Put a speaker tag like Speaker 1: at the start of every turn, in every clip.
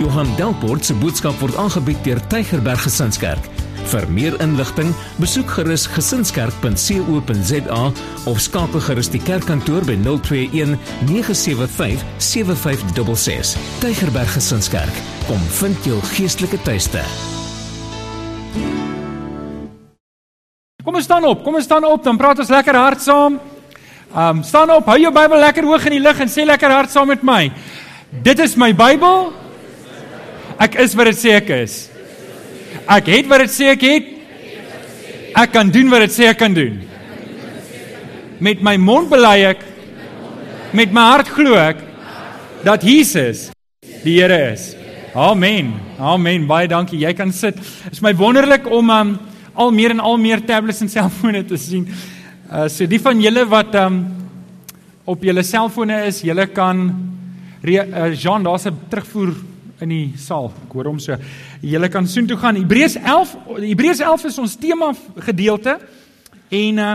Speaker 1: Johan Delport se boodskap word aangebied deur Tygerberg Gesinskerk. Vir meer inligting, besoek gerus gesinskerk.co.za of skakel gerus die kerkkantoor by 021 975 7566. Tygerberg Gesinskerk, kom vind jou geestelike tuiste.
Speaker 2: Kom ons staan op. Kom ons staan op, dan praat ons lekker hard saam. Um staan op, hou jou Bybel lekker hoog in die lug en sê lekker hard saam met my. Dit is my Bybel. Ek is wat dit sê ek is. Ek het wat dit sê ek het. Ek kan doen wat dit sê ek kan doen. Met my mond bely ek met my hart glo ek dat Jesus die Here is. Amen. Amen. Baie dankie. Jy kan sit. Dit is my wonderlik om um al meer en al meer tablets en selfone te sien. Uh so die van julle wat um op julle selfone is, julle kan uh, Jean, daar's 'n terugvoer in die saal. Ek hoor hom so. Julle kan soontoe gaan. Hebreërs 11, Hebreërs 11 is ons tema gedeelte. En uh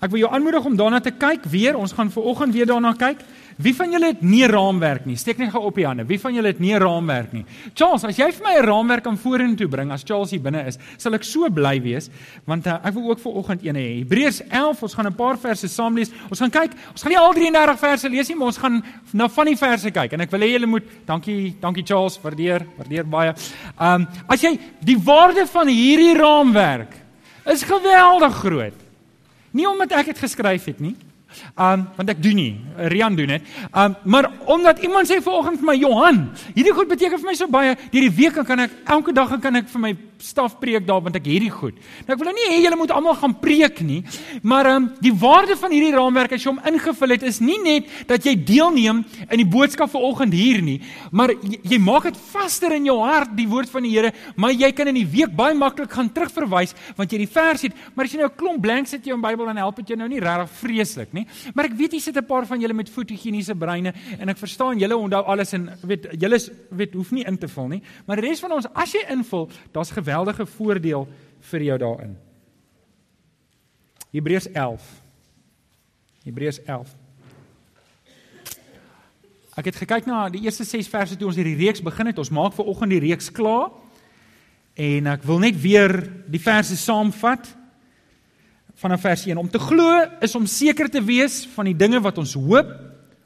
Speaker 2: ek wil jou aanmoedig om daarna te kyk weer. Ons gaan ver oggend weer daarna kyk. Wie van julle het nie raamwerk nie? Steek net gou op die hande. Wie van julle het nie raamwerk nie? Charles, as jy vir my 'n raamwerk kan vorentoe bring as Charles hier binne is, sal ek so bly wees want uh, ek wil ook vir oggend een hê. Hebreërs 11, ons gaan 'n paar verse saam lees. Ons gaan kyk, ons gaan nie al 33 verse lees nie, maar ons gaan na van die verse kyk en ek wil hê julle moet dankie, dankie Charles, waardeer, waardeer baie. Um as jy die waarde van hierdie raamwerk is geweldig groot. Nie omdat ek dit geskryf het nie, Um want ek doen nie, Rian doen dit. Um maar omdat iemand sê vanoggend vir my Johan, hierdie goed beteken vir my so baie. Hierdie week kan ek elke dag kan ek vir my staf preek daar want ek hierdie goed. Nou ek wil nou nie hê julle moet almal gaan preek nie, maar um die waarde van hierdie raamwerk as jy hom ingevul het is nie net dat jy deelneem in die boodskap vanoggend hier nie, maar jy, jy maak dit vaster in jou hart die woord van die Here, maar jy kan in die week baie maklik gaan terugverwys want jy die vers het, maar as jy nou 'n klomp blanks het in jou Bybel dan help dit jou nou nie regtig vreeslik nie nie. Maar ek weet jy sit 'n paar van julle met fotogeniese breine en ek verstaan julle onthou alles en weet julle weet hoef nie in te vul nie. Maar die res van ons as jy invul, daar's geweldige voordeel vir jou daarin. Hebreërs 11. Hebreërs 11. Ek het gekyk na die eerste 6 verse toe ons hierdie reeks begin het. Ons maak ver oggend die reeks klaar. En ek wil net weer die verse saamvat vanaf vers 1 om te glo is om seker te wees van die dinge wat ons hoop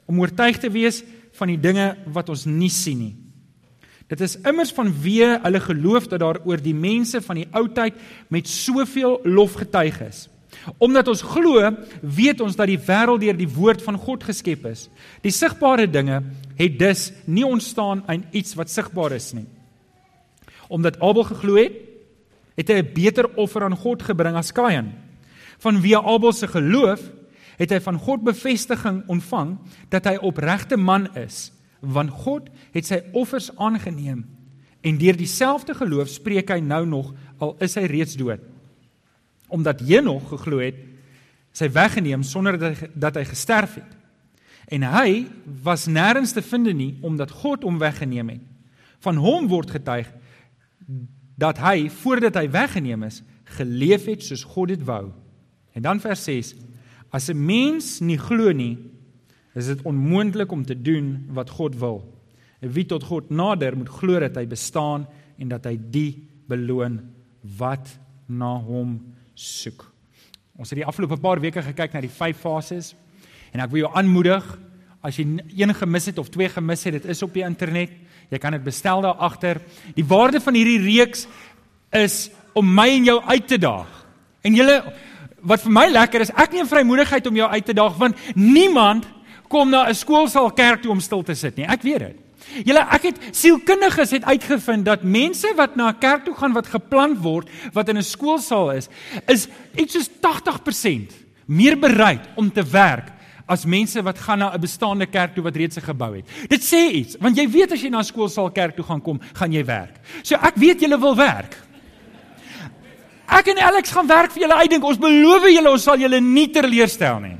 Speaker 2: om oortuig te wees van die dinge wat ons nie sien nie. Dit is immers vanweë hulle geloof dat daar oor die mense van die ou tyd met soveel lof getuig is. Omdat ons glo weet ons dat die wêreld deur die woord van God geskep is. Die sigbare dinge het dus nie ontstaan uit iets wat sigbaar is nie. Omdat Abel geglo het het hy 'n beter offer aan God gebring as Kain Van wie Abel se geloof het hy van God bevestiging ontvang dat hy opregte man is, want God het sy offers aangeneem en deur dieselfde geloof spreek hy nou nog al is hy reeds dood. Omdat Henog geglo het, sy weggeneem sonder dat hy, dat hy gesterf het. En hy was nêrens te vind nie omdat God hom weggeneem het. Van hom word getuig dat hy voordat hy weggeneem is, geleef het soos God dit wou En dan vers 6: As 'n mens nie glo nie, is dit onmoontlik om te doen wat God wil. En wie tot God nader, moet glo dat hy bestaan en dat hy die beloon wat na hom soek. Ons het die afgelope paar weke gekyk na die vyf fases en ek wil jou aanmoedig as jy een gemis het of twee gemis het, dit is op die internet. Jy kan dit bestel daar agter. Die waarde van hierdie reeks is om my en jou uit te daag. En julle wat vir my lekker is, ek neem vrymoedigheid om jou uit te daag want niemand kom na 'n skoolsaal kerk toe om stil te sit nie. Ek weet dit. Julle ek het sielkundiges het uitgevind dat mense wat na 'n kerk toe gaan wat geplant word wat in 'n skoolsaal is, is iets soos 80% meer bereid om te werk as mense wat gaan na 'n bestaande kerk toe wat reeds 'n gebou het. Dit sê iets, want jy weet as jy na 'n skoolsaal kerk toe gaan kom, gaan jy werk. So ek weet julle wil werk. Ek en Alex gaan werk vir julle uitdink. Ons beloof julle ons sal julle nie teleurstel nie.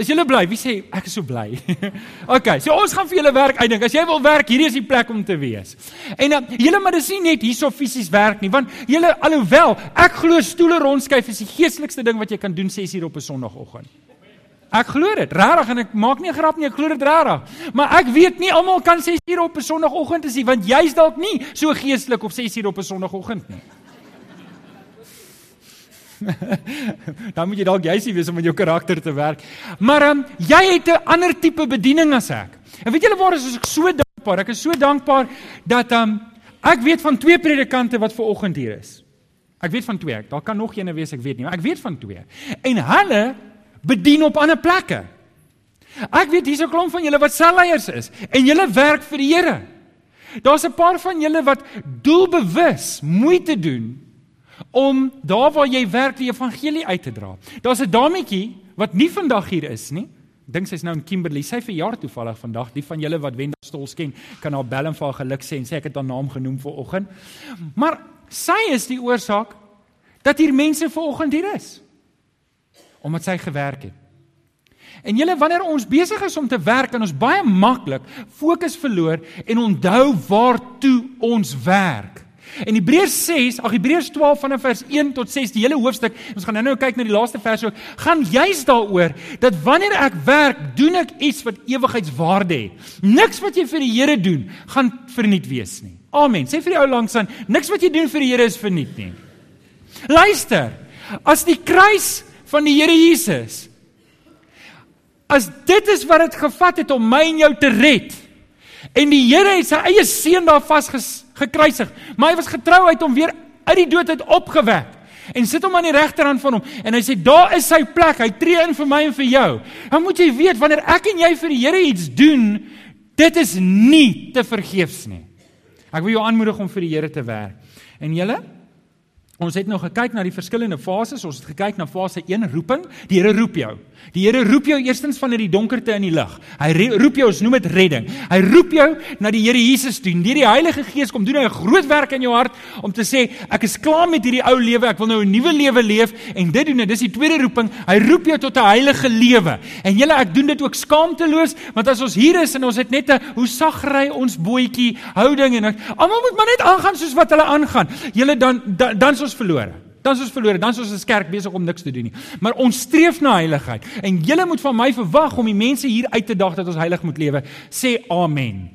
Speaker 2: Is julle bly? Wie sê ek is so bly? okay, so ons gaan vir julle werk uitdink. As jy wil werk, hierdie is die plek om te wees. En uh, julle maar dis nie net hierso fisies werk nie, want julle alhoewel ek glo stoele rondskuif is die geestelikste ding wat jy kan doen 6 uur op 'n Sondagoggend. Ek glo dit. Regtig en ek maak nie 'n grap nie, ek glo dit regtig. Maar ek weet nie almal kan 6 uur op 'n Sondagoggend is nie, want jy's dalk nie so geestelik op 6 uur op 'n Sondagoggend nie. Dan moet jy dalk jy's wees om met jou karakter te werk. Maar um, jy het 'n ander tipe bediening as ek. En weet julle waar is ek so dankbaar? Ek is so dankbaar dat um, ek weet van twee predikante wat ver oggend hier is. Ek weet van twee. Daar kan nog eene wees, ek weet nie, maar ek weet van twee. En hulle bedien op ander plekke. Ek weet hier's 'n klomp van julle wat selleiers is en julle werk vir die Here. Daar's 'n paar van julle wat doelbewus moeite doen om daar waar jy werk die evangelie uit te dra. Daar's 'n dametjie wat nie vandag hier is nie. Dink sy's nou in Kimberley. Sy verjaar toevallig vandag. Die van julle wat Wenda Stols ken, kan haar bel en vir haar geluk sê en sê ek het haar naam genoem vir oggend. Maar sy is die oorsaak dat hier mense ver oggend hier is omdat sy gewerk het. En julle wanneer ons besig is om te werk en ons baie maklik fokus verloor en onthou waartoe ons werk. In Hebreërs 6, ag Hebreërs 12 vanaf vers 1 tot 6, die hele hoofstuk, ons gaan nou-nou kyk na die laaste vers ook, gaan juist daaroor dat wanneer ek werk, doen ek iets wat ewigheidswaarde het. Niks wat jy vir die Here doen, gaan verniet wees nie. Amen. Sê vir die ou langs aan, niks wat jy doen vir die Here is verniet nie. Luister, as die kruis van die Here Jesus. As dit is wat dit gevat het om my en jou te red. En die Here het sy eie seun daar vas gekruisig, maar hy was getrou uit om weer uit die dood uit opgewek en sit hom aan die regterhand van hom en hy sê daar is sy plek. Hy tree in vir my en vir jou. Dan moet jy weet wanneer ek en jy vir die Here iets doen dit is nie te vergeefs nie. Ek wil jou aanmoedig om vir die Here te werk. En julle Ons het nou gekyk na die verskillende fases. Ons het gekyk na fase 1, roeping. Die Here roep jou. Die Here roep jou eerstens van uit die donkerte in die lig. Hy roep jou, ons noem dit redding. Hy roep jou na die Here Jesus toe. Deur die Heilige Gees kom doen hy 'n groot werk in jou hart om te sê ek is klaar met hierdie ou lewe, ek wil nou 'n nuwe lewe leef en dit doen dit. Dis die tweede roeping. Hy roep jou tot 'n heilige lewe. En julle, ek doen dit ook skaamteloos, want as ons hier is en ons het net 'n hoe sag ry ons bootjie houding en almal moet maar net aangaan soos wat hulle aangaan. Julle dan dan, dan is ons verlore. Dan is ons verlore, dan is ons as kerk besig om niks te doen nie. Maar ons streef na heiligheid en julle moet van my verwag om die mense hier uit te daag dat ons heilig moet lewe. Sê amen.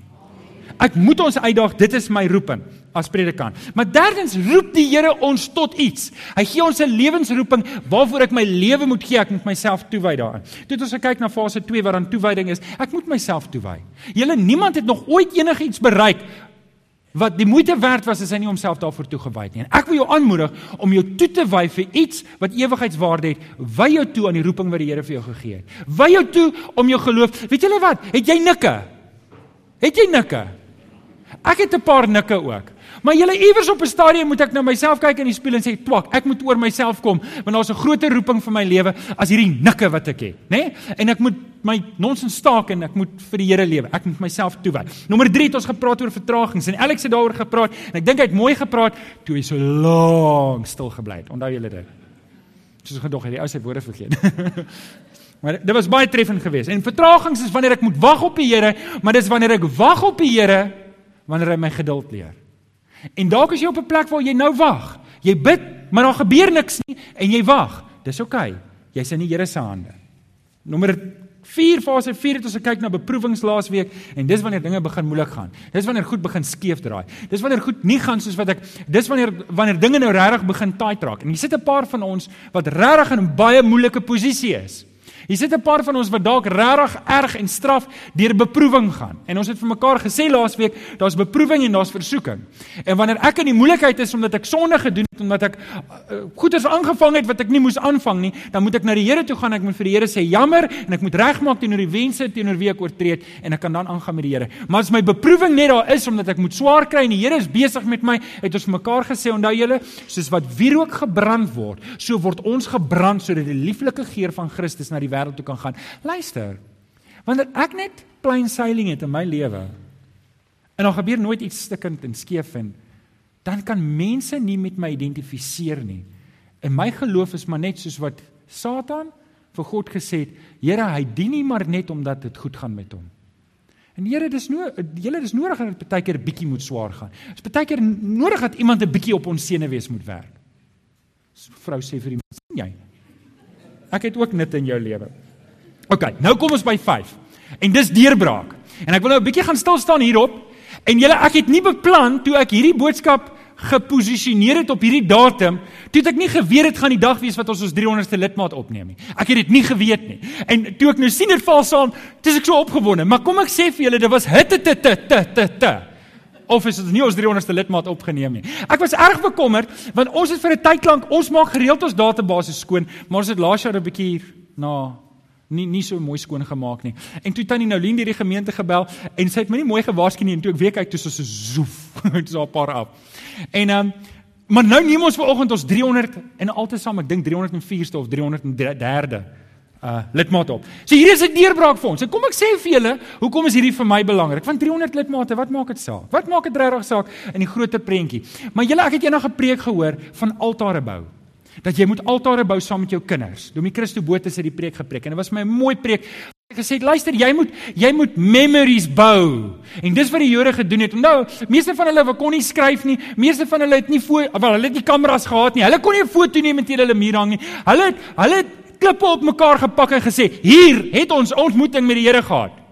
Speaker 2: Ek moet ons uitdaag, dit is my roeping as predikant. Maar derdens roep die Here ons tot iets. Hy gee ons 'n lewensroeping waarvoor ek my lewe moet gee, ek moet myself toewy daaraan. Toe het ons gekyk na fase 2 wat dan toewyding is. Ek moet myself toewy. Julle niemand het nog ooit enigiets bereik wat die moeite werd was as hy nie homself daarvoor toegewy het nie. En ek wil jou aanmoedig om jou toe te wy vir iets wat ewigheidswaarde het. Wy jou toe aan die roeping wat die Here vir jou gegee het. Wy jou toe om jou geloof. Weet julle wat? Het jy nikke? Het jy nikke? Ek het 'n paar nikke ook. Maar julle iewers op 'n stadium moet ek nou myself kyk in die spieël en sê, "Twak, ek moet oor myself kom, want daar's 'n groter roeping vir my lewe as hierdie nikke wat ek het, né? Nee? En ek moet my nonsens staak en ek moet vir die Here lewe. Ek moet myself toewy." Nommer 3 het ons gepraat oor vertragings en Alex het daaroor gepraat en ek dink hy het mooi gepraat toe hy so lank stil gebly het. Onthou julle dit? Soos gedog het die ou sy woorde vergeet. Maar dit was baie treffend geweest. En vertragings is wanneer ek moet wag op die Here, maar dis wanneer ek wag op die Here wanneer hy my geduld leer. En dalk is jy op 'n plek waar jy nou wag. Jy bid, maar daar gebeur niks nie en jy wag. Dis oukei. Okay. Jy's in die Here se hande. Nommer 4 fase 4 het ons gekyk na beproewings laasweek en dis wanneer dinge begin moeilik gaan. Dis wanneer goed begin skeef draai. Dis wanneer goed nie gaan soos wat ek dis wanneer wanneer dinge nou regtig begin tight raak. En hier sit 'n paar van ons wat regtig in 'n baie moeilike posisie is. Hier sit 'n paar van ons wat dalk regtig erg en straf deur beproewing gaan. En ons het vir mekaar gesê laasweek, daar's beproewing en daar's versoeking. En wanneer ek in die moeilikheid is omdat ek sonde gedoen het, omdat ek uh, goeders aangevang het wat ek nie moes aanvang nie, dan moet ek na die Here toe gaan. Ek moet vir die Here sê jammer en ek moet regmaak teenoor die wense teenoor wie ek oortree het en ek kan dan aangaan met die Here. Maar as my beproewing net daar is omdat ek moet swaar kry en die Here is besig met my, het ons mekaar gesê, onthou julle, soos wat wierook gebrand word, so word ons gebrand sodat die lieflike geur van Christus na die wêreld toe kan gaan. Luister. Wanneer ek net plain sailing het in my lewe en dan gebeur nooit iets stikkend en skeef en dan kan mense nie met my identifiseer nie. En my geloof is maar net soos wat Satan vir God gesê het, Here, hy dien nie maar net omdat dit goed gaan met hom. En Here, dis no, julle dis nodig dat baie keer 'n bietjie moet swaar gaan. Dis baie keer nodig dat iemand 'n bietjie op ons senuwees moet werk. Vrou sê vir die man, sien jy? Ek het ook nit in jou lewe. OK, nou kom ons by 5. En dis deurbraak. En ek wil nou 'n bietjie gaan stil staan hierop. En julle ek het nie beplan toe ek hierdie boodskap geposisioneer het op hierdie datum, toe het ek nie geweet dit gaan die dag wees wat ons ons 300ste lidmaat opneem nie. Ek het dit nie geweet nie. En toe ek nou sien dit val saam, dis ek so opgewonde, maar kom ek sê vir julle, dit was hitte te te te te te. Of is dit nie ons 300ste lidmaat opgeneem nie. Ek was erg bekommerd want ons het vir 'n tyd lank ons maak gereeld ons database skoon, maar ons het laas jaar 'n bietjie na nie nie so mooi skoon gemaak nie. En toe tannie Noulien deur die gemeente gebel en sy het my nie mooi gewaarsku nie en toe ek weer kyk toe so so zoef, dit is al 'n paar af. En ehm um, maar nou neem ons vanoggend ons 300 en altesaam ek dink 304ste of 303de uh lidmaat op. So hier is 'n deurbraak vir ons. En kom ek sê vir julle, hoekom is hierdie vir my belangrik? Want 300 lidmate, wat maak dit saak? Wat maak dit regtig saak in die groter prentjie? Maar julle, ek het eendag 'n preek gehoor van altare bou. Dat jy moet altare bou saam met jou kinders. Domie Christo Botha het die preek gepreek en dit was my 'n mooi preek. Hy gesê, "Luister, jy moet jy moet memories bou." En dis wat die Jode gedoen het. Nou, meeste van hulle kon nie skryf nie. Meeste van hulle het nie wel, hulle het nie kameras gehad nie. Hulle kon nie 'n foto neem teen hulle muur hang nie. Hulle het hulle het klippe op mekaar gepak en gesê, "Hier het ons ontmoeting met die Here gehad."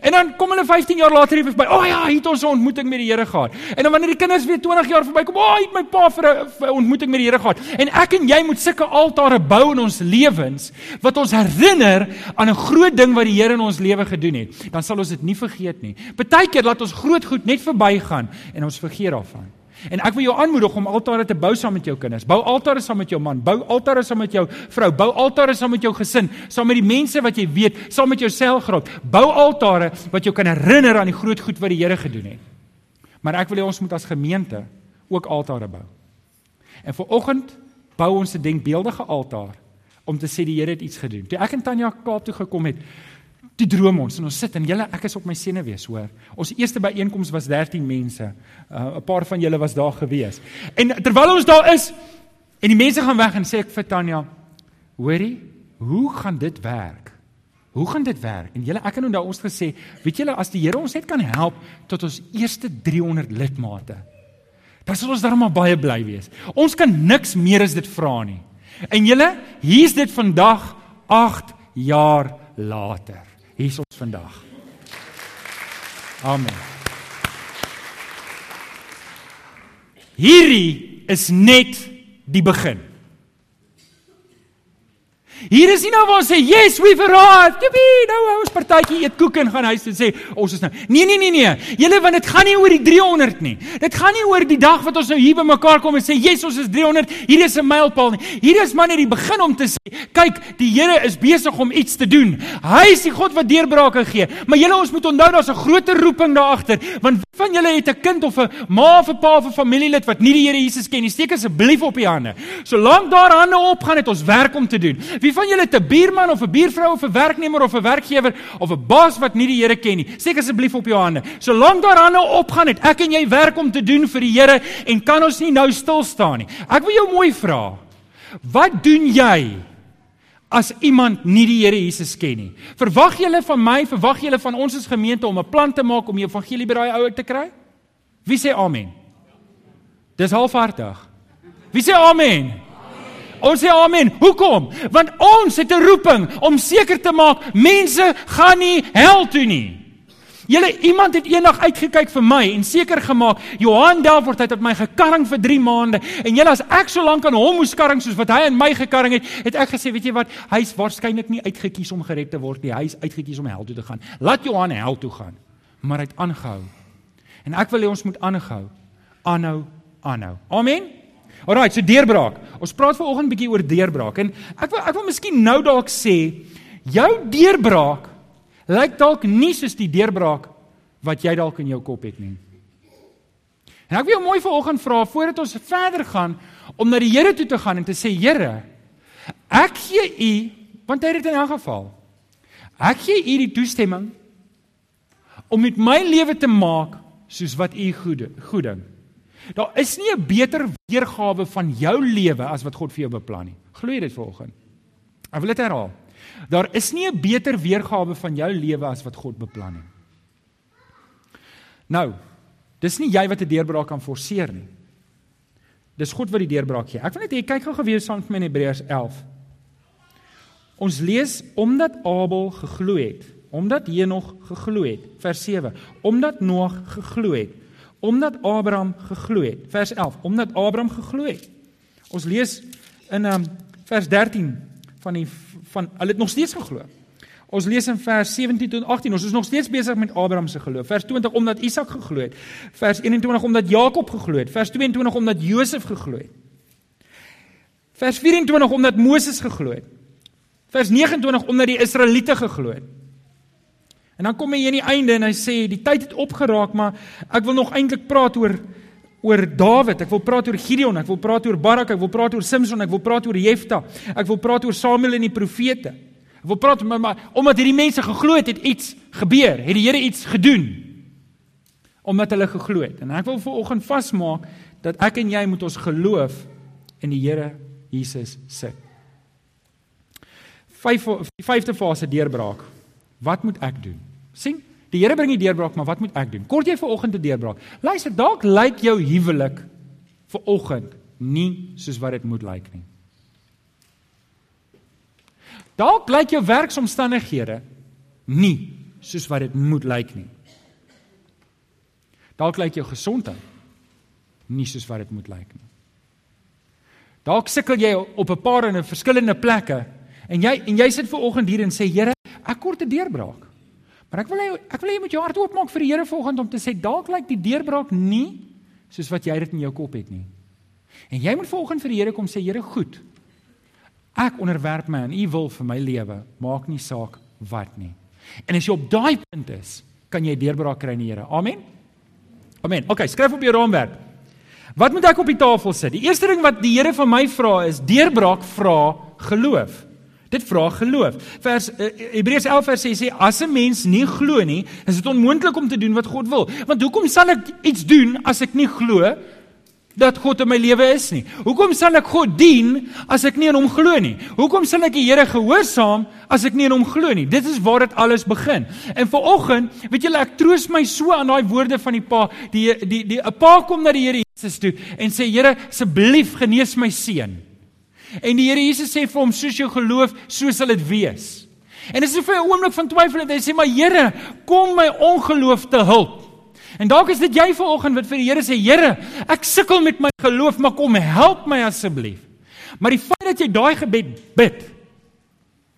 Speaker 2: En dan kom hulle 15 jaar later hier verby. O oh, ja, het ons 'n ontmoeting met die Here gehad. En dan wanneer die kinders weer 20 jaar verbykom, o, oh, het my pa vir 'n ontmoeting met die Here gehad. En ek en jy moet sulke altare bou in ons lewens wat ons herinner aan 'n groot ding wat die Here in ons lewe gedoen het. Dan sal ons dit nie vergeet nie. Partykeer laat ons groot goed net verbygaan en ons vergeet daarvan. En ek wil jou aanmoedig om altare te bou saam met jou kinders. Bou altare saam met jou man, bou altare saam met jou vrou, bou altare saam met jou gesin, saam met die mense wat jy weet, saam met jou selgroep. Bou altare wat jou kan herinner aan die groot goed wat die Here gedoen het. Maar ek wil hê ons moet as gemeente ook altare bou. En vir oggend bou ons 'n denkbeeldige altaar om te sê die Here het iets gedoen. Toe ek en Tanya Kaap toe gekom het, Toe droom ons en ons sit en julle ek is op my senuwees hoor. Ons eerste byeenkoms was 13 mense. Uh, 'n Paar van julle was daar gewees. En terwyl ons daar is en die mense gaan weg en sê ek vir Tanya, hoorie, hoe gaan dit werk? Hoe gaan dit werk? En julle ek het nou daai ons gesê, weet julle as die Here ons net kan help tot ons eerste 300 lidmate. Dan sal ons darm maar baie bly wees. Ons kan niks meer as dit vra nie. En julle, hier's dit vandag 8 jaar later hier's ons vandag. Amen. Hierdie is net die begin. Hier is nie nou waar ons sê yes we've arrived. Jippie, nou ons partytjie eet koek en gaan huis en sê ons is nou. Nee nee nee nee. Julle want dit gaan nie oor die 300 nie. Dit gaan nie oor die dag wat ons nou hier bymekaar kom en sê yes ons is 300. Hier is 'n mylpaal nie. Hier is maar net die begin om te sê kyk, die Here is besig om iets te doen. Hy is die God wat deurbrake gee. Maar julle ons moet onthou daar's 'n groter roeping daar agter. Want van julle het 'n kind of 'n ma of 'n pa of 'n familielid wat nie die Here Jesus ken nie? Steek asseblief op die hande. Solank daar hande op gaan het ons werk om te doen. Wie van julle het 'n buurman of 'n buurvrou of 'n werknemer of 'n werkgewer of 'n baas wat nie die Here ken nie? Steek asseblief op jou hande. Solank daar hande opgaan het, ek en jy werk om te doen vir die Here en kan ons nie nou stil staan nie. Ek wil jou mooi vra. Wat doen jy as iemand nie die Here Jesus ken nie? Verwag julle van my, verwag julle van ons as gemeente om 'n plan te maak om die evangelie by daai ou te kry? Wie sê amen? Dis halfhartig. Wie sê amen? Ons sê amen. Hoekom? Want ons het 'n roeping om seker te maak mense gaan nie hel toe nie. Julle iemand het eendag uitgekyk vir my en seker gemaak Johan Delfort het my gekarring vir 3 maande en julle as ek so lank aan hom moes karring soos wat hy aan my gekarring het, het ek gesê, weet jy wat, hy's waarskynlik nie uitgekies om gered te word nie, hy's uitgekies om hel toe te gaan. Laat Johan hel toe gaan. Maar hy het aangehou. En ek wil hê ons moet aanhou. Aanhou, aanhou. Amen. Alraai, so deurbraak. Ons praat vanoggend 'n bietjie oor deurbraak en ek wil ek wil miskien nou dalk sê jou deurbraak lyk dalk nie soos die deurbraak wat jy dalk in jou kop het nie. En ek wil jou mooi vanoggend vra voordat ons verder gaan om na die Here toe te gaan en te sê Here, ek gee U want hy het dit in elk geval. Ek gee U die toestemming om met my lewe te maak soos wat U goed goed dink. Daar is nie 'n beter weergawe van jou lewe as wat God vir jou beplan nie. Glo jy dit vanoggend? Ek wil dit herhaal. Daar is nie 'n beter weergawe van jou lewe as wat God beplan nie. Nou, dis nie jy wat 'n deurbraak kan forceer nie. Dis God wat die deurbraak gee. Ek wil net hê kyk gou gewees saam met my in Hebreërs 11. Ons lees omdat Abel geglo het, omdat Henog geglo het. Vers 7. Omdat Noag geglo het, omdat Abraham geglo het. Vers 11. Omdat Abraham geglo het. Ons lees in um, vers 13 van die van hulle het nog steeds geglo. Ons lees in vers 17 tot 18. Ons is nog steeds besig met Abraham se geloof. Vers 20 omdat Isak geglo het. Vers 21 omdat Jakob geglo het. Vers 22 omdat Josef geglo het. Vers 24 omdat Moses geglo het. Vers 29 omdat die Israeliete geglo het. En dan kom hy aan die einde en hy sê die tyd het opgeraak, maar ek wil nog eintlik praat oor oor Dawid. Ek wil praat oor Gideon, ek wil praat oor Barak, ek wil praat oor Samson, ek wil praat oor Jefta. Ek wil praat oor Samuel en die profete. Ek wil praat maar, maar omdat hierdie mense geglo het, het iets gebeur. Het die Here iets gedoen? Omdat hulle geglo het. En ek wil vir oggend vasmaak dat ek en jy moet ons geloof in die Here Jesus sit. Vyf die vyfde fase deurbraak. Wat moet ek doen? sien? Die Here bring die deurbraak, maar wat moet ek doen? Kort jy vir oggend 'n deurbraak. Luister, dalk lyk jou huwelik vir oggend nie soos wat dit moet lyk nie. Dalk lyk jou werksomstandighede nie soos wat dit moet lyk nie. Dalk lyk jou gesondheid nie soos wat dit moet lyk nie. Dalk sukkel jy op 'n paar en 'n verskillende plekke en jy en jy sit ver oggend hier en sê Here, ek kort 'n deurbraak. Maar ek wil hê ek wil hê jy moet jou hart oopmaak vir die Here volgende om te sê dalk lyk die deurbraak nie soos wat jy dit in jou kop het nie. En jy moet volgende vir die Here kom sê Here goed. Ek onderwerp my aan U wil vir my lewe, maak nie saak wat nie. En as jy op daai punt is, kan jy deurbraak kry in die Here. Amen. Amen. OK, skryf op jou raamwerk. Wat moet ek op die tafel sit? Die eerste ding wat die Here van my vra is deurbraak vra geloof. Dit vra geloof. Vers uh, Hebreërs 11 vers 6 sê as 'n mens nie glo nie, is dit onmoontlik om te doen wat God wil. Want hoekom sal ek iets doen as ek nie glo dat God in my lewe is nie? Hoekom sal ek God dien as ek nie in hom glo nie? Hoekom sal ek die Here gehoorsaam as ek nie in hom glo nie? Dit is waar dit alles begin. En vanoggend, weet julle, ek troos my so aan daai woorde van die Pa. Die die die 'n Pa kom na die Here Jesus toe en sê Here, asseblief genees my seun. En die Here Jesus sê vir hom soos jou geloof, so sal dit wees. En hy vir 'n oomblik van twyfel het, hy sê maar Here, kom my ongeloof te hulp. En dalk is dit jy vanoggend wat vir die Here sê, Here, ek sukkel met my geloof, maar kom help my asseblief. Maar die feit dat jy daai gebed bid,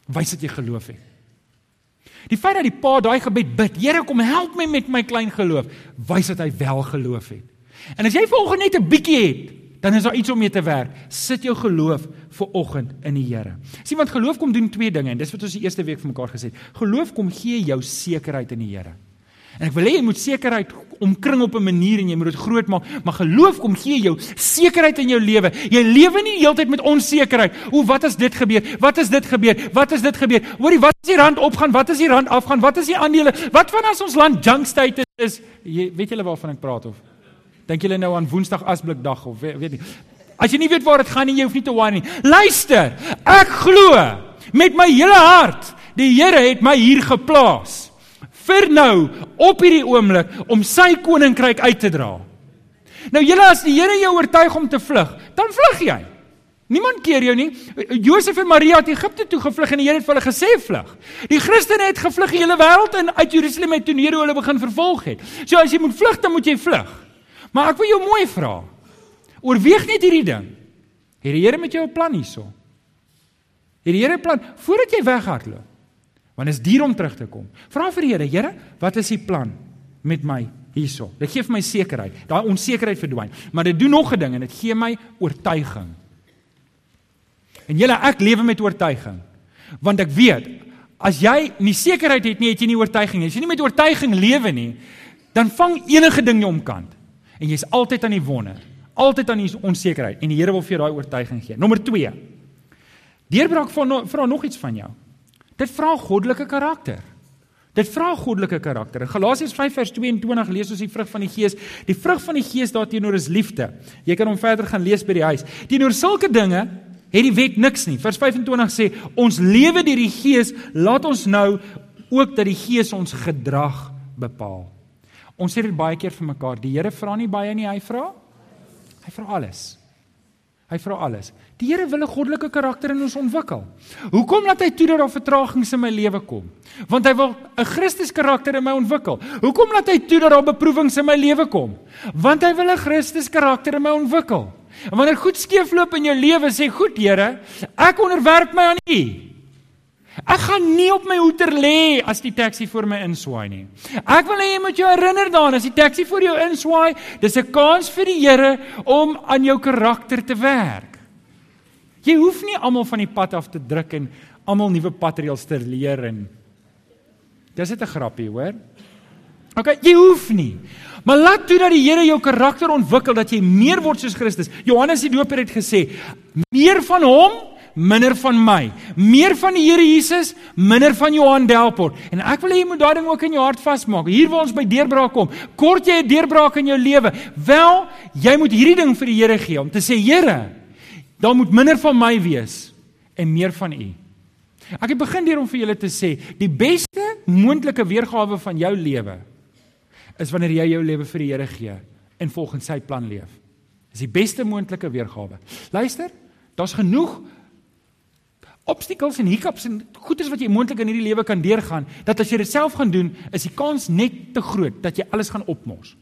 Speaker 2: wys dat jy geloof het. Die feit dat die pa daai gebed bid, Here kom help my met my klein geloof, wys dat hy wel geloof het. En as jy vanoggend net 'n bietjie het, dan is daar iets om mee te werk. Sit jou geloof vir oggend in die Here. Sien want geloof kom doen twee dinge en dis wat ons die eerste week vir mekaar gesê het. Geloof kom gee jou sekerheid in die Here. En ek wil hê jy moet sekerheid omkring op 'n manier en jy moet dit groot maak, maar geloof kom gee jou sekerheid in jou lewe. Jy lewe nie heeltyd met onsekerheid. O, wat as dit gebeur? Wat as dit gebeur? Wat as dit gebeur? Hoorie, wat as die rand opgaan? Wat as die rand afgaan? Wat as die aandele? Wat van as ons land junk state is? Jy weet julle waarvan ek praat of? Dink julle nou aan Woensdag asblikdag of weet, weet nie. As jy nie weet waar dit gaan nie, jy hoef nie te worry nie. Luister, ek glo met my hele hart, die Here het my hier geplaas vir nou op hierdie oomblik om sy koninkryk uit te dra. Nou julle as die Here jou oortuig om te vlug, dan vlug jy. Niemand keer jou nie. Josef en Maria het Egipte toe gevlug en die Here het vir hulle gesê vlug. Die Christene het gevlug die hele wêreld in uit Jerusalem uit toe Nero hulle begin vervolg het. So as jy moet vlug, dan moet jy vlug. Maar ek wil jou mooi vra. Oorweeg net hierdie ding. Het die Here met jou 'n plan hierso? Het die Here 'n plan voordat jy weghardloop? Want is duur om terug te kom. Vra vir die Here, Here, wat is die plan met my hierso? Dit gee vir my sekerheid. Daai onsekerheid verdwyn. Maar dit doen nog 'n ding en dit gee my oortuiging. En julle ek lewe met oortuiging. Want ek weet as jy nie sekerheid het nie, het jy nie oortuiging nie. As jy nie met oortuiging lewe nie, dan vang enige ding jou omkant en jy's altyd aan die wonder, altyd aan die onsekerheid en die Here wil vir jou daai oortuiging gee. Nommer 2. Deurbraak vra vra nog iets van jou. Dit vra goddelike karakter. Dit vra goddelike karakter. In Galasiërs 5 vers 22 lees ons die vrug van die Gees. Die vrug van die Gees daarteenoor is liefde. Jy kan hom verder gaan lees by die huis. Teenoor sulke dinge het die wet niks nie. Vers 25 sê ons lewe deur die Gees, laat ons nou ook dat die Gees ons gedrag bepaal. Ons sê dit baie keer vir mekaar. Die Here vra nie baie nie, hy vra. Hy vra alles. Hy vra alles. Die Here wil 'n goddelike karakter in ons ontwikkel. Hoekom laat hy toe dat daar vertragings in my lewe kom? Want hy wil 'n Christus karakter in my ontwikkel. Hoekom laat hy toe dat daar beproewings in my lewe kom? Want hy wil 'n Christus karakter in my ontwikkel. En wanneer goed skeefloop in jou lewe, sê goed Here, ek onderwerp my aan U. Ek gaan nie op my hoeter lê as die taxi voor my inswaai nie. Ek wil hê jy moet jou herinner daaraan as die taxi voor jou inswaai, dis 'n kans vir die Here om aan jou karakter te werk. Jy hoef nie almal van die pad af te druk en almal nuwe patreels te leer en Dis net 'n grappie, hoor? OK, jy hoef nie. Maar laat toe dat die Here jou karakter ontwikkel dat jy meer word soos Christus. Johannes die Doper het gesê, meer van hom minder van my. Meer van die Here Jesus, minder van Johan Delport. En ek wil hê jy moet daai ding ook in jou hart vasmaak. Hier waar ons by deurbraak kom. Kort jy 'n deurbraak in jou lewe? Wel, jy moet hierdie ding vir die Here gee om te sê Here, daar moet minder van my wees en meer van U. Ek het begin deur om vir julle te sê, die beste moontlike weergawe van jou lewe is wanneer jy jou lewe vir die Here gee en volgens sy plan leef. Dis die beste moontlike weergawe. Luister, daar's genoeg obstacles en hiccups en goedes wat jy moontlik in hierdie lewe kan deurgaan, dat as jy dit self gaan doen, is die kans net te groot dat jy alles gaan opmors.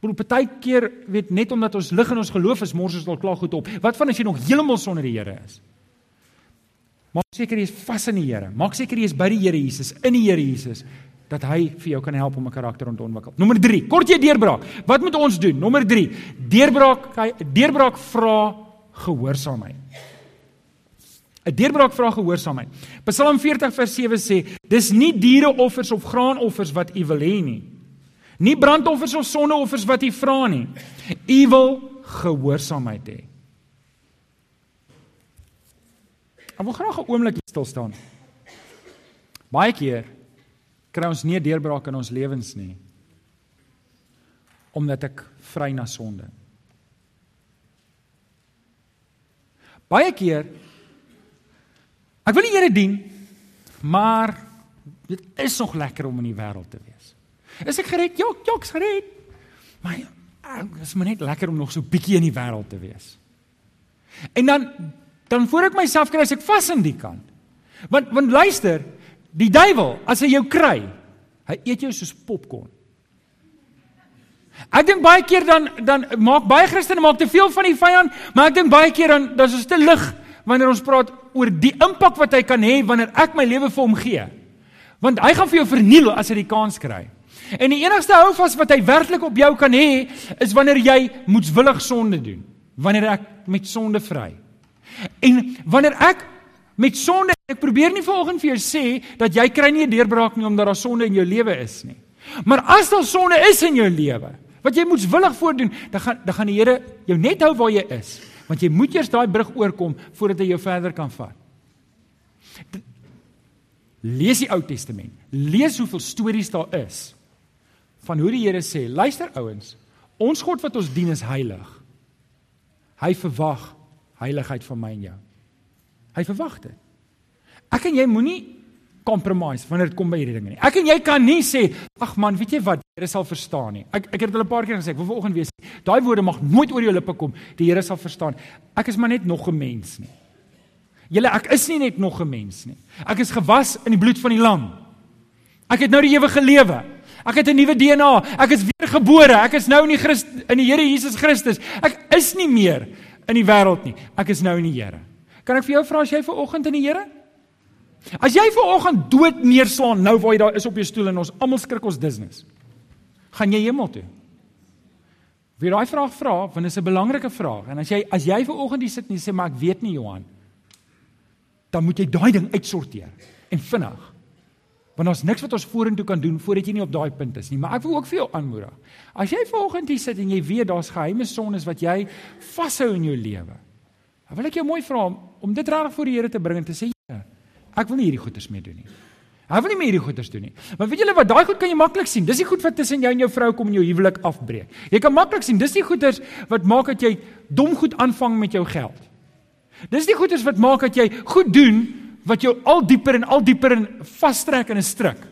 Speaker 2: Maar partykeer weet net omdat ons lig in ons geloof is, mors ons al klaar goed op. Wat van as jy nog heeltemal sonder die Here is? Maak seker jy is vas in die Here. Maak seker jy is by die Here Jesus, in die Here Jesus dat hy vir jou kan help om 'n karakter te ontwikkel. Nommer 3, kort jy deurbraak. Wat moet ons doen? Nommer 3, deurbraak, deurbraak vra gehoorsaamheid. 'n Deurbraak vra gehoorsaamheid. Psalm 40 vers 7 sê: "Dis nie diereoffers of graanoffers wat u wil hê nie. Nie brandoffers of sondeoffers wat u vra nie. U wil gehoorsaamheid hê." Ek wil graag 'n oomblik stil staan. Baie keer kry ons nie deurbraak in ons lewens nie omdat ek vry na sonde. Baie keer Ek wil die Here dien, maar dit is nog lekker om in die wêreld te wees. Is ek gered? Ja, ja, ek's gered. Maar dit is maar net lekker om nog so bietjie in die wêreld te wees. En dan dan voor ek myself kry as ek vas in die kant. Want want luister, die duiwel, as hy jou kry, hy eet jou soos popcorn. Ek dink baie keer dan dan maak baie Christene maak te veel van die vyand, maar ek dink baie keer dan dan is dit te lig wanneer ons praat oor die impak wat hy kan hê wanneer ek my lewe vir hom gee. Want hy gaan vir jou verniel as hy die kans kry. En die enigste houvas wat hy werklik op jou kan hê, is wanneer jy moetswillig sonde doen. Wanneer ek met sonde vry. En wanneer ek met sonde ek probeer nie vanoggend vir jou sê dat jy kry nie 'n deurbraak nie omdat daar sonde in jou lewe is nie. Maar as daar sonde is in jou lewe, wat jy moetswillig voordoen, dan gaan dan gaan die Here jou net hou waar jy is want jy moet eers daai brug oorkom voordat hy jou verder kan vat. Lees die Ou Testament. Lees hoeveel stories daar is van hoe die Here sê, luister ouens, ons God wat ons dien is heilig. Hy verwag heiligheid van my en jou. Hy verwag dit. Ek en jy moenie compromise wanneer dit kom by hierdie dinge nie. Ek en jy kan nie sê, ag man, weet jy wat, die Here sal verstaan nie. Ek ek het al 'n paar keer gesê, ek wil vanoggend weer sê, daai woorde mag nooit oor jou lippe kom. Die Here sal verstaan. Ek is maar net nog 'n mens nie. Julle, ek is nie net nog 'n mens nie. Ek is gewas in die bloed van die lam. Ek het nou die ewige lewe. Ek het 'n nuwe DNA. Ek is weergebore. Ek is nou in die Christ in die Here Jesus Christus. Ek is nie meer in die wêreld nie. Ek is nou in die Here. Kan ek vir jou vra as jy ver oggend in die Here? As jy ver oggend dood neerslaan nou waar jy daar is op jou stoel en ons almal skrik ons disnes. Gaan jy hemel toe? Wie daai vraag vra, want dit is 'n belangrike vraag. En as jy as jy ver oggend hier sit en jy sê maar ek weet nie Johan, dan moet jy daai ding uitsorteer en vinnig. Want ons niks wat ons vorentoe kan doen voordat jy nie op daai punt is nie. Maar ek wil ook vir jou aanmoedig. As jy ver oggend hier sit en jy weet daar's geheime sondes wat jy vashou in jou lewe. Dan wil ek jou mooi vra om, dit reg voor die Here te bring en te sê Ek wil nie hierdie goeders meer doen nie. Hy wil nie meer hierdie goeders doen nie. Maar weet julle wat, daai goed kan jy maklik sien. Dis die goed wat tussen jou en jou vrou kom en jou huwelik afbreek. Jy kan maklik sien, dis die goeders wat maak dat jy dom goed aanvang met jou geld. Dis die goeders wat maak dat jy goed doen wat jou al dieper en al dieper in vastrek in 'n struik.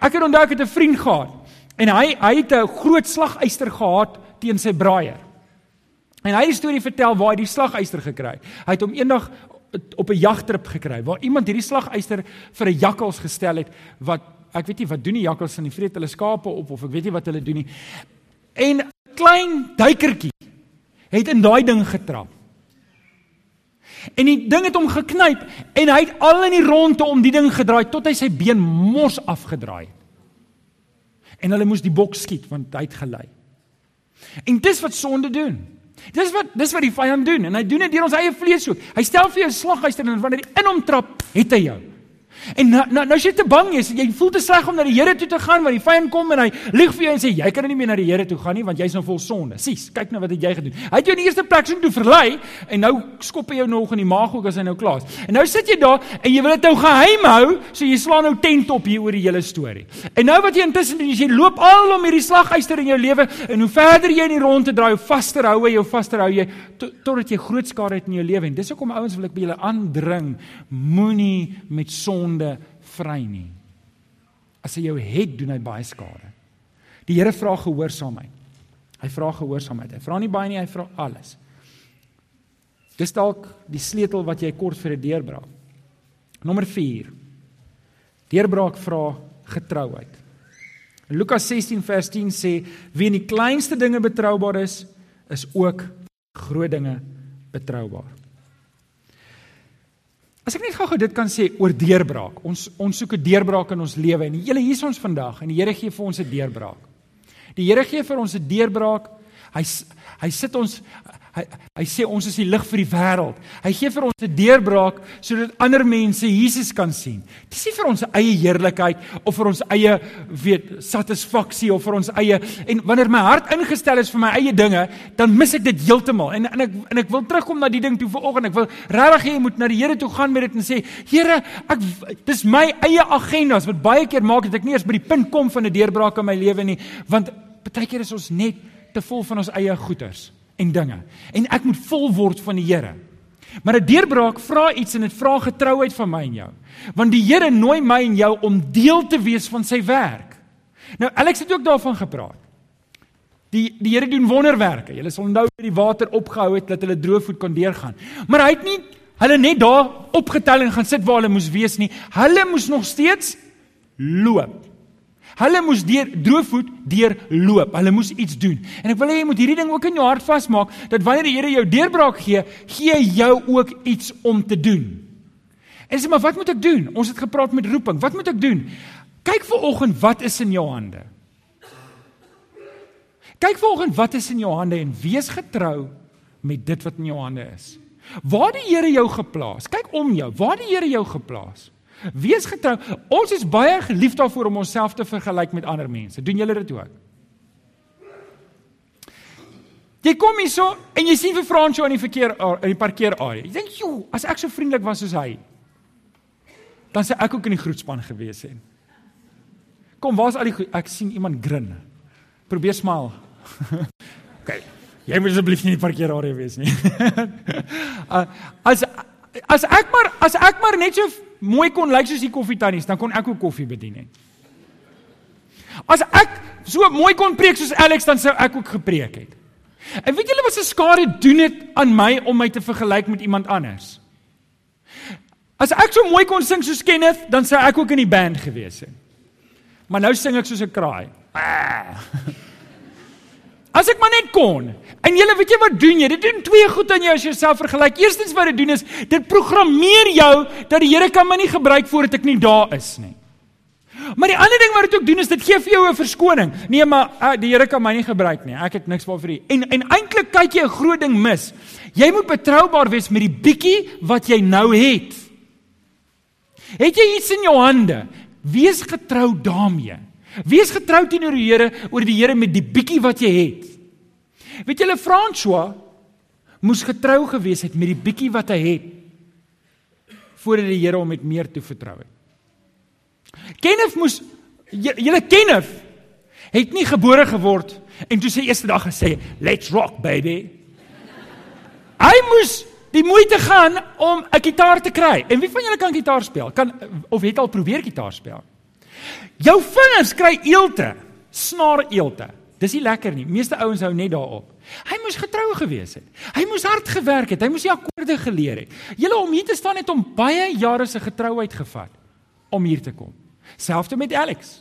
Speaker 2: Ek het onthou ek het 'n vriend gehad en hy hy het 'n groot slagyster gehad teen sy braaier. En hy het die storie vertel waar hy die slaguister gekry het. Hy het hom eendag op 'n jagtrip gekry waar iemand hierdie slaguister vir 'n jakkals gestel het wat ek weet nie wat doen die jakkals in die vreet hulle skape op of ek weet nie wat hulle doen nie. En 'n klein duikertjie het in daai ding getrap. En die ding het hom geknyp en hy het al in die ronde om die ding gedraai tot hy sy been mors afgedraai het. En hulle moes die bok skiet want hy het gelei. En dis wat sonde doen. Dis wat dis wat die vyand doen en hy doen dit deur ons eie vlees ook. Hy stel vir jou 'n slaghuister en wanneer hy in hom trap, het hy jou. En nou nou nou as jy te bang is, jy voel te sleg om na die Here toe te gaan, want die vyand kom en hy lieg vir jou en sê jy kan nie meer na die Here toe gaan nie want jy's nou vol sonde. Sies, kyk nou wat het jy gedoen. Hy het jou in die eerste plek so toe verlei en nou skop hy jou nog in die maag ook as hy nou klaar is. En nou sit jy daar en jy wil dit nou geheim hou, so jy slaan nou tent op hier oor die hele storie. En nou wat jy intussen doen, jy loop al om hierdie slaghuister in jou lewe en hoe verder jy in die ronde draai, hoe vaster hou jy, hoe vaster hou jy totdat jy groot skade het in jou lewe. En dis hoekom ouens wil ek by julle aandring, moenie met sonde sonde vry nie. As hy jou het, doen hy baie skade. Die Here vra gehoorsaamheid. Hy vra gehoorsaamheid. Hy vra nie baie nie, hy vra alles. Dis dalk die sleutel wat jy kort vir 'n deurbraak. Nommer 4. Deurbraak vra getrouheid. In Lukas 16 vers 10 sê wie in die kleinste dinge betroubaar is, is ook groot dinge betroubaar. As ek net gou-gou dit kan sê oor deurbraak. Ons ons soek 'n deurbraak in ons lewe en die Here hier is ons vandag en die Here gee vir ons 'n deurbraak. Die Here gee vir ons 'n deurbraak. Hy hy sit ons Hy hy sê ons is die lig vir die wêreld. Hy gee vir ons 'n deurbraak sodat ander mense Jesus kan sien. Dis nie vir ons eie heerlikheid of vir ons eie weet satisfaksie of vir ons eie en wanneer my hart ingestel is vir my eie dinge, dan mis ek dit heeltemal. En en ek en ek wil terugkom na die ding toe vanoggend. Ek wil regtig hê jy moet na die Here toe gaan met dit en sê, Here, ek dis my eie agendas wat baie keer maak dat ek nie eens by die punt kom van 'n deurbraak in my lewe nie, want baie keer is ons net te vol van ons eie goeders en dinge. En ek moet vol word van die Here. Maar 'n deurbraak vra iets en dit vra getrouheid van my en jou. Want die Here nooi my en jou om deel te wees van sy werk. Nou Alex het ook daarvan gepraat. Die die Here doen wonderwerke. Julle sal onthou dat die water opgehou het dat hulle droogvoet kon deurgaan. Maar hy het nie hulle net daar opgetel en gaan sit waar hulle moes wees nie. Hulle moes nog steeds loop. Hulle moes deur droogvoet deur loop. Hulle moes iets doen. En ek wil hê jy moet hierdie ding ook in jou hart vasmaak dat wanneer die Here jou deurbraak gee, gee hy jou ook iets om te doen. En sê maar wat moet ek doen? Ons het gepraat met roeping. Wat moet ek doen? Kyk vir oggend wat is in jou hande. Kyk vir oggend wat is in jou hande en wees getrou met dit wat in jou hande is. Waar die Here jou geplaas. Kyk om jou. Waar die Here jou geplaas. Wees getrou. Ons is baie gelief daarvoor om onsself te vergelyk met ander mense. Doen julle dit ook? Jy kom hier so en jy sien vir Fransjo in die verkeer in die parkeerarea. Jy dink, "Jo, as ek so vriendelik was soos hy, dan sou ek ook in die groetspan gewees het." Kom, waar's al die goed? Ek sien iemand grin. Probeer smaal. OK. Jy moet asseblief nie in die parkeerarea wees nie. Uh, as as ek maar as ek maar net so mooi kon lyk soos die koffietannies, dan kon ek ook koffie bedien het. As ek so mooi kon preek soos Alex, dan sou ek ook gepreek het. En weet julle wat se skare doen dit aan my om my te vergelyk met iemand anders? As ek so mooi kon sing soos Kenneth, dan sou ek ook in die band gewees het. Maar nou sing ek soos 'n kraai. As ek maar net kon. En julle weet jy wat doen jy? Dit doen twee goed aan jou as jy jouself vergelyk. Eerstens wat dit doen is dit programmeer jou dat die Here kan my nie gebruik voordat ek nie daar is nie. Maar die ander ding wat dit ook doen is dit gee vir jou 'n verskoning. Nee, maar uh, die Here kan my nie gebruik nie. Ek het niks vir u. En en eintlik kyk jy 'n groot ding mis. Jy moet betroubaar wees met die bietjie wat jy nou het. Het jy iets in jou hande? Wees getrou daarmee. Wees getrou teenoor die Here oor die Here met die bietjie wat jy het. Weet julle François moes getrou gewees het met die bietjie wat hy het voordat die Here hom met meer toe vertrou het. Kenneth moes julle Kenneth het nie gebore geword en toe sy eerste dag gesê let's rock baby. Hy moes die moeite gaan om 'n gitaar te kry. En wie van julle kan gitaar speel? Kan of het al probeer gitaar speel? Jou vingers kry eelte, snaar eelte. Dis nie lekker nie. Meeste ouens hou net daarop. Hy moes getrou gewees het. Hy moes hard gewerk het. Hy moes die akkoorde geleer het. Julle om hier te staan het om baie jare se getrouheid gevat om hier te kom. Selfs met Alex.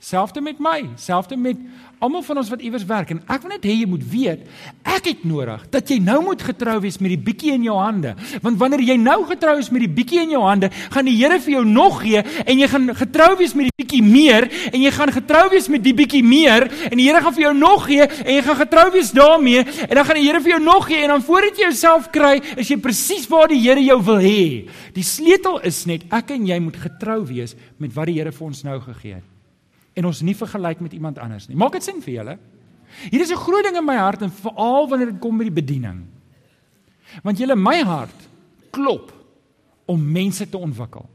Speaker 2: Selfs met my, selfs met almal van ons wat iewers werk en ek wil net hê jy moet weet, ek het nodig dat jy nou moet getrou wees met die bietjie in jou hande. Want wanneer jy nou getrou is met die bietjie in jou hande, gaan die Here vir jou nog gee en jy gaan getrou wees met die bietjie meer en jy gaan getrou wees met die bietjie meer en die Here gaan vir jou nog gee en jy gaan getrou wees daarmee en dan gaan die Here vir jou nog gee en dan voordat jy jouself kry, is jy presies waar die Here jou wil hê. Die sleutel is net ek en jy moet getrou wees met wat die Here vir ons nou gegee het en ons nie vergelyk met iemand anders nie. Maak dit sin vir julle? Hier is 'n groot ding in my hart en veral wanneer dit kom by die bediening. Want julle my hart klop om mense te ontwikkel.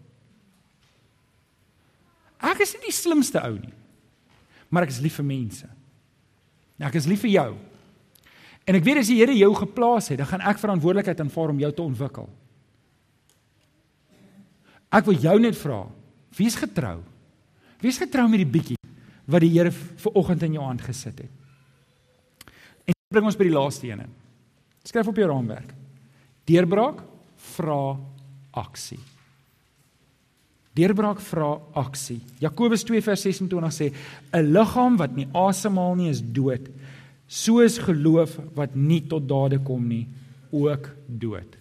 Speaker 2: Ek is nie die slimste ou nie. Maar ek is lief vir mense. Ek is lief vir jou. En ek weet as die Here jou geplaas het, dan gaan ek verantwoordelikheid aanvaar om jou te ontwikkel. Ek wil jou net vra, wees getrou. Wees getrou met die bietjie wat die Here vir oggend in jou hand gesit het. En bring ons by die laaste een. Skryf op jou raamwerk. Deurbraak vra aksie. Deurbraak vra aksie. Jakobus 2 vers 26 sê 'n liggaam wat nie asemhaal nie is dood. So is geloof wat nie tot dade kom nie ook dood.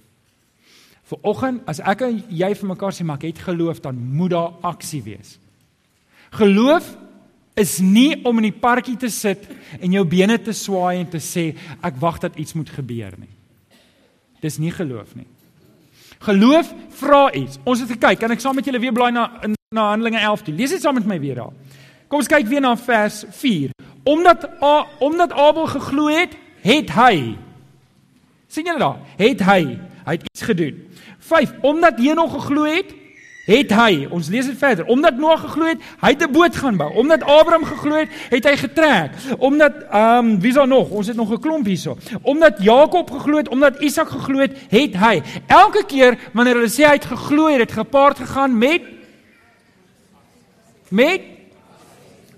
Speaker 2: Vir oggend as ek en jy vir mekaar sê maar ek het geloof dan moet daar aksie wees. Geloof is nie om in die parkie te sit en jou bene te swaai en te sê ek wag dat iets moet gebeur nie. Dis nie geloof nie. Geloof vra iets. Ons het gekyk, kan ek saam met julle weer blaai na na Handelinge 11 toe. Lees dit saam met my weer daar. Kom ons kyk weer na vers 4. Omdat A, omdat Abel geglo het, het hy sien julle daar? Het hy, hy het iets gedoen. 5. Omdat Henog geglo het, het hy, ons lees dit verder, omdat Noag geglo het, hy het 'n boot gaan bou. Omdat Abraham geglo het, het hy getrek. Omdat ehm um, wie's daar nog? Ons het nog 'n klomp hierso. Omdat Jakob geglo het, omdat Isak geglo het, het hy. Elke keer wanneer hulle sê hy het geglo, het dit gepaard gegaan met met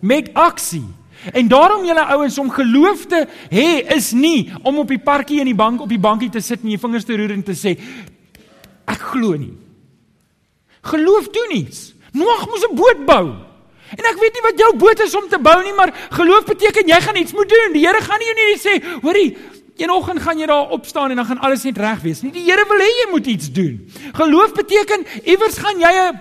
Speaker 2: met aksie. En daarom julle ouens om geloof te hê is nie om op die parkie in die bank op die bankie te sit en jou vingers te roer en te sê ek glo nie. Geloof doen iets. Noag moes 'n boot bou. En ek weet nie wat jou boot is om te bou nie, maar geloof beteken jy gaan iets moet doen. Die Here gaan nie jou nie sê, hoorie, eenoggend gaan jy daar opstaan en dan gaan alles net reg wees nie. Die Here wil hê jy moet iets doen. Geloof beteken iewers gaan jy 'n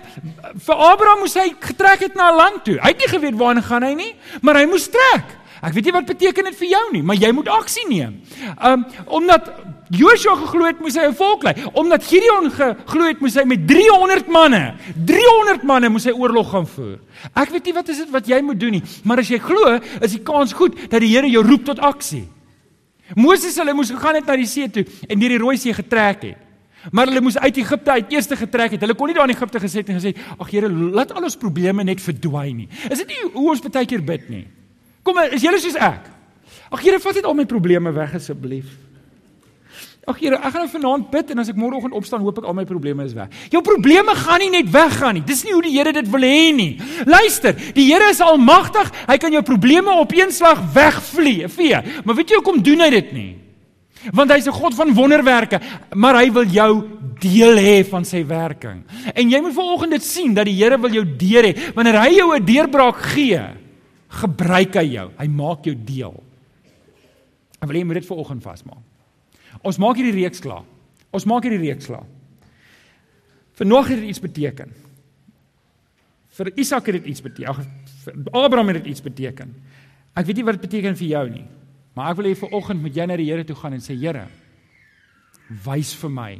Speaker 2: vir Abraham moes hy getrek het na 'n land toe. Hy het nie geweet waarheen gaan hy nie, maar hy moes trek. Ek weet nie wat beteken dit vir jou nie, maar jy moet aksie neem. Um omdat Joshua geglo het moes hy 'n volk lei. Omdat Gideon geglo het moes hy met 300 manne, 300 manne moes hy oorlog gaan voer. Ek weet nie wat is dit wat jy moet doen nie, maar as jy glo, is die kans goed dat die Here jou roep tot aksie. Moses hulle moes gegaan het na die see toe en deur die Rooi See getrek het. Maar hulle moes uit Egipte uit eers getrek het. Hulle kon nie daar in Egipte gesit en gesê, "Ag Here, laat al ons probleme net verdwyn nie." Is dit nie hoe ons baie keer bid nie? Kom, is julle soos ek? Ag Here, vat net al my probleme weg asseblief. Ag Here, ek gaan nou vanaand bid en as ek môreoggend opstaan, hoop ek al my probleme is weg. Jou probleme gaan nie net weggaan nie. Dis nie hoe die Here dit wil hê nie. Luister, die Here is almagtig. Hy kan jou probleme op een slag wegvlee. Vee. Maar weet jy hoekom doen hy dit nie? Want hy's 'n God van wonderwerke, maar hy wil jou deel hê van sy werking. En jy moet vanoggend dit sien dat die Here wil jou deur hê. Wanneer hy jou 'n deurbraak gee, gebruik hy jou. Hy maak jou deel. Ek wil hê jy moet dit vanoggend vasmaak. Ons maak hierdie reeks klaar. Ons maak hierdie reeks klaar. Vir Noag het dit iets beteken. Vir Isak het dit iets beteken. Vir Abraham het dit iets beteken. Ek weet nie wat dit beteken vir jou nie. Maar ek wil hê vir oggend moet jy na die Here toe gaan en sê Here, wys vir my.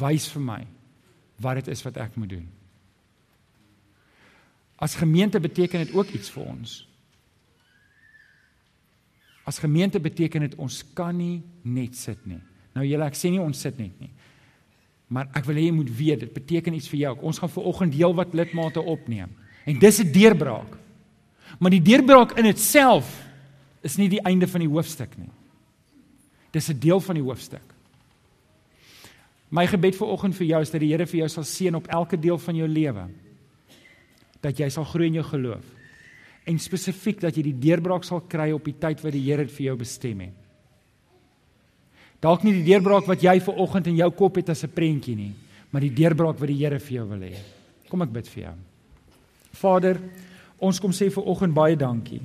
Speaker 2: Wys vir my wat dit is wat ek moet doen. As gemeente beteken dit ook iets vir ons. As gemeente beteken dit ons kan nie net sit nie. Nou julle ek sê nie ons sit net nie. Maar ek wil hê jy moet weet dit beteken iets vir jou. Ons gaan ver oggend deel wat lidmate opneem. En dis 'n deurbraak. Maar die deurbraak in itself is nie die einde van die hoofstuk nie. Dis 'n deel van die hoofstuk. My gebed vir oggend vir jou is dat die Here vir jou sal seën op elke deel van jou lewe. Dat jy sal groei in jou geloof en spesifiek dat jy die deurbraak sal kry op die tyd wat die Here dit vir jou bestem het. Dalk nie die deurbraak wat jy ver oggend in jou kop het as 'n prentjie nie, maar die deurbraak wat die Here vir jou wil hê. Kom ek bid vir jou. Vader, ons kom sê vir oggend baie dankie.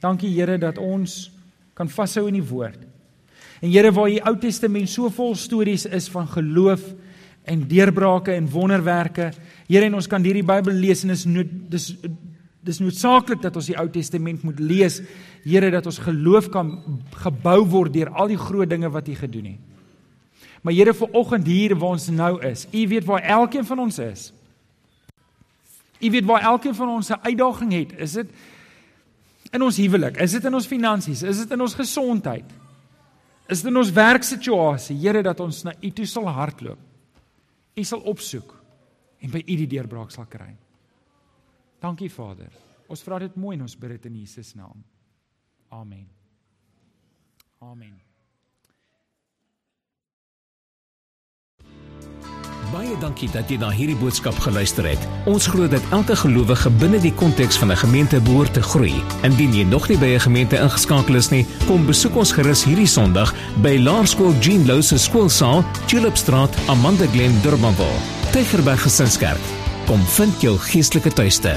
Speaker 2: Dankie Here dat ons kan vashou in die woord. En Here waar die Ou Testament so vol stories is van geloof en deurbrake en wonderwerke. Here en ons kan hierdie Bybel lees en is dis dis noodsaaklik dat ons die Ou Testament moet lees. Here dat ons geloof kan gebou word deur al die groot dinge wat U gedoen het. Maar Here vir oggend hier waar ons nou is. U weet waar elkeen van ons is. U weet waar elkeen van ons 'n uitdaging het. Is dit in ons huwelik? Is dit in ons finansies? Is dit in ons gesondheid? Is dit in ons werksituasie? Here dat ons na U toe sal hardloop. U sal opsoek en by U die deurbraak sal kry. Dankie Vader. Ons vra dit mooi en ons bid dit in Jesus naam. Amen. Amen.
Speaker 1: Baie dankie dat jy na hierdie boodskap geluister het. Ons glo dat elke gelowige binne die konteks van 'n gemeente behoort te groei. Indien jy nog nie by 'n gemeente ingeskakel is nie, kom besoek ons gerus hierdie Sondag by Laerskool Jean Louw se skoolsaal, Tulipstraat, Amanda Glen, Durbanville. Tygerberg Gesinskerk. Kom vind jou geestelike tuiste.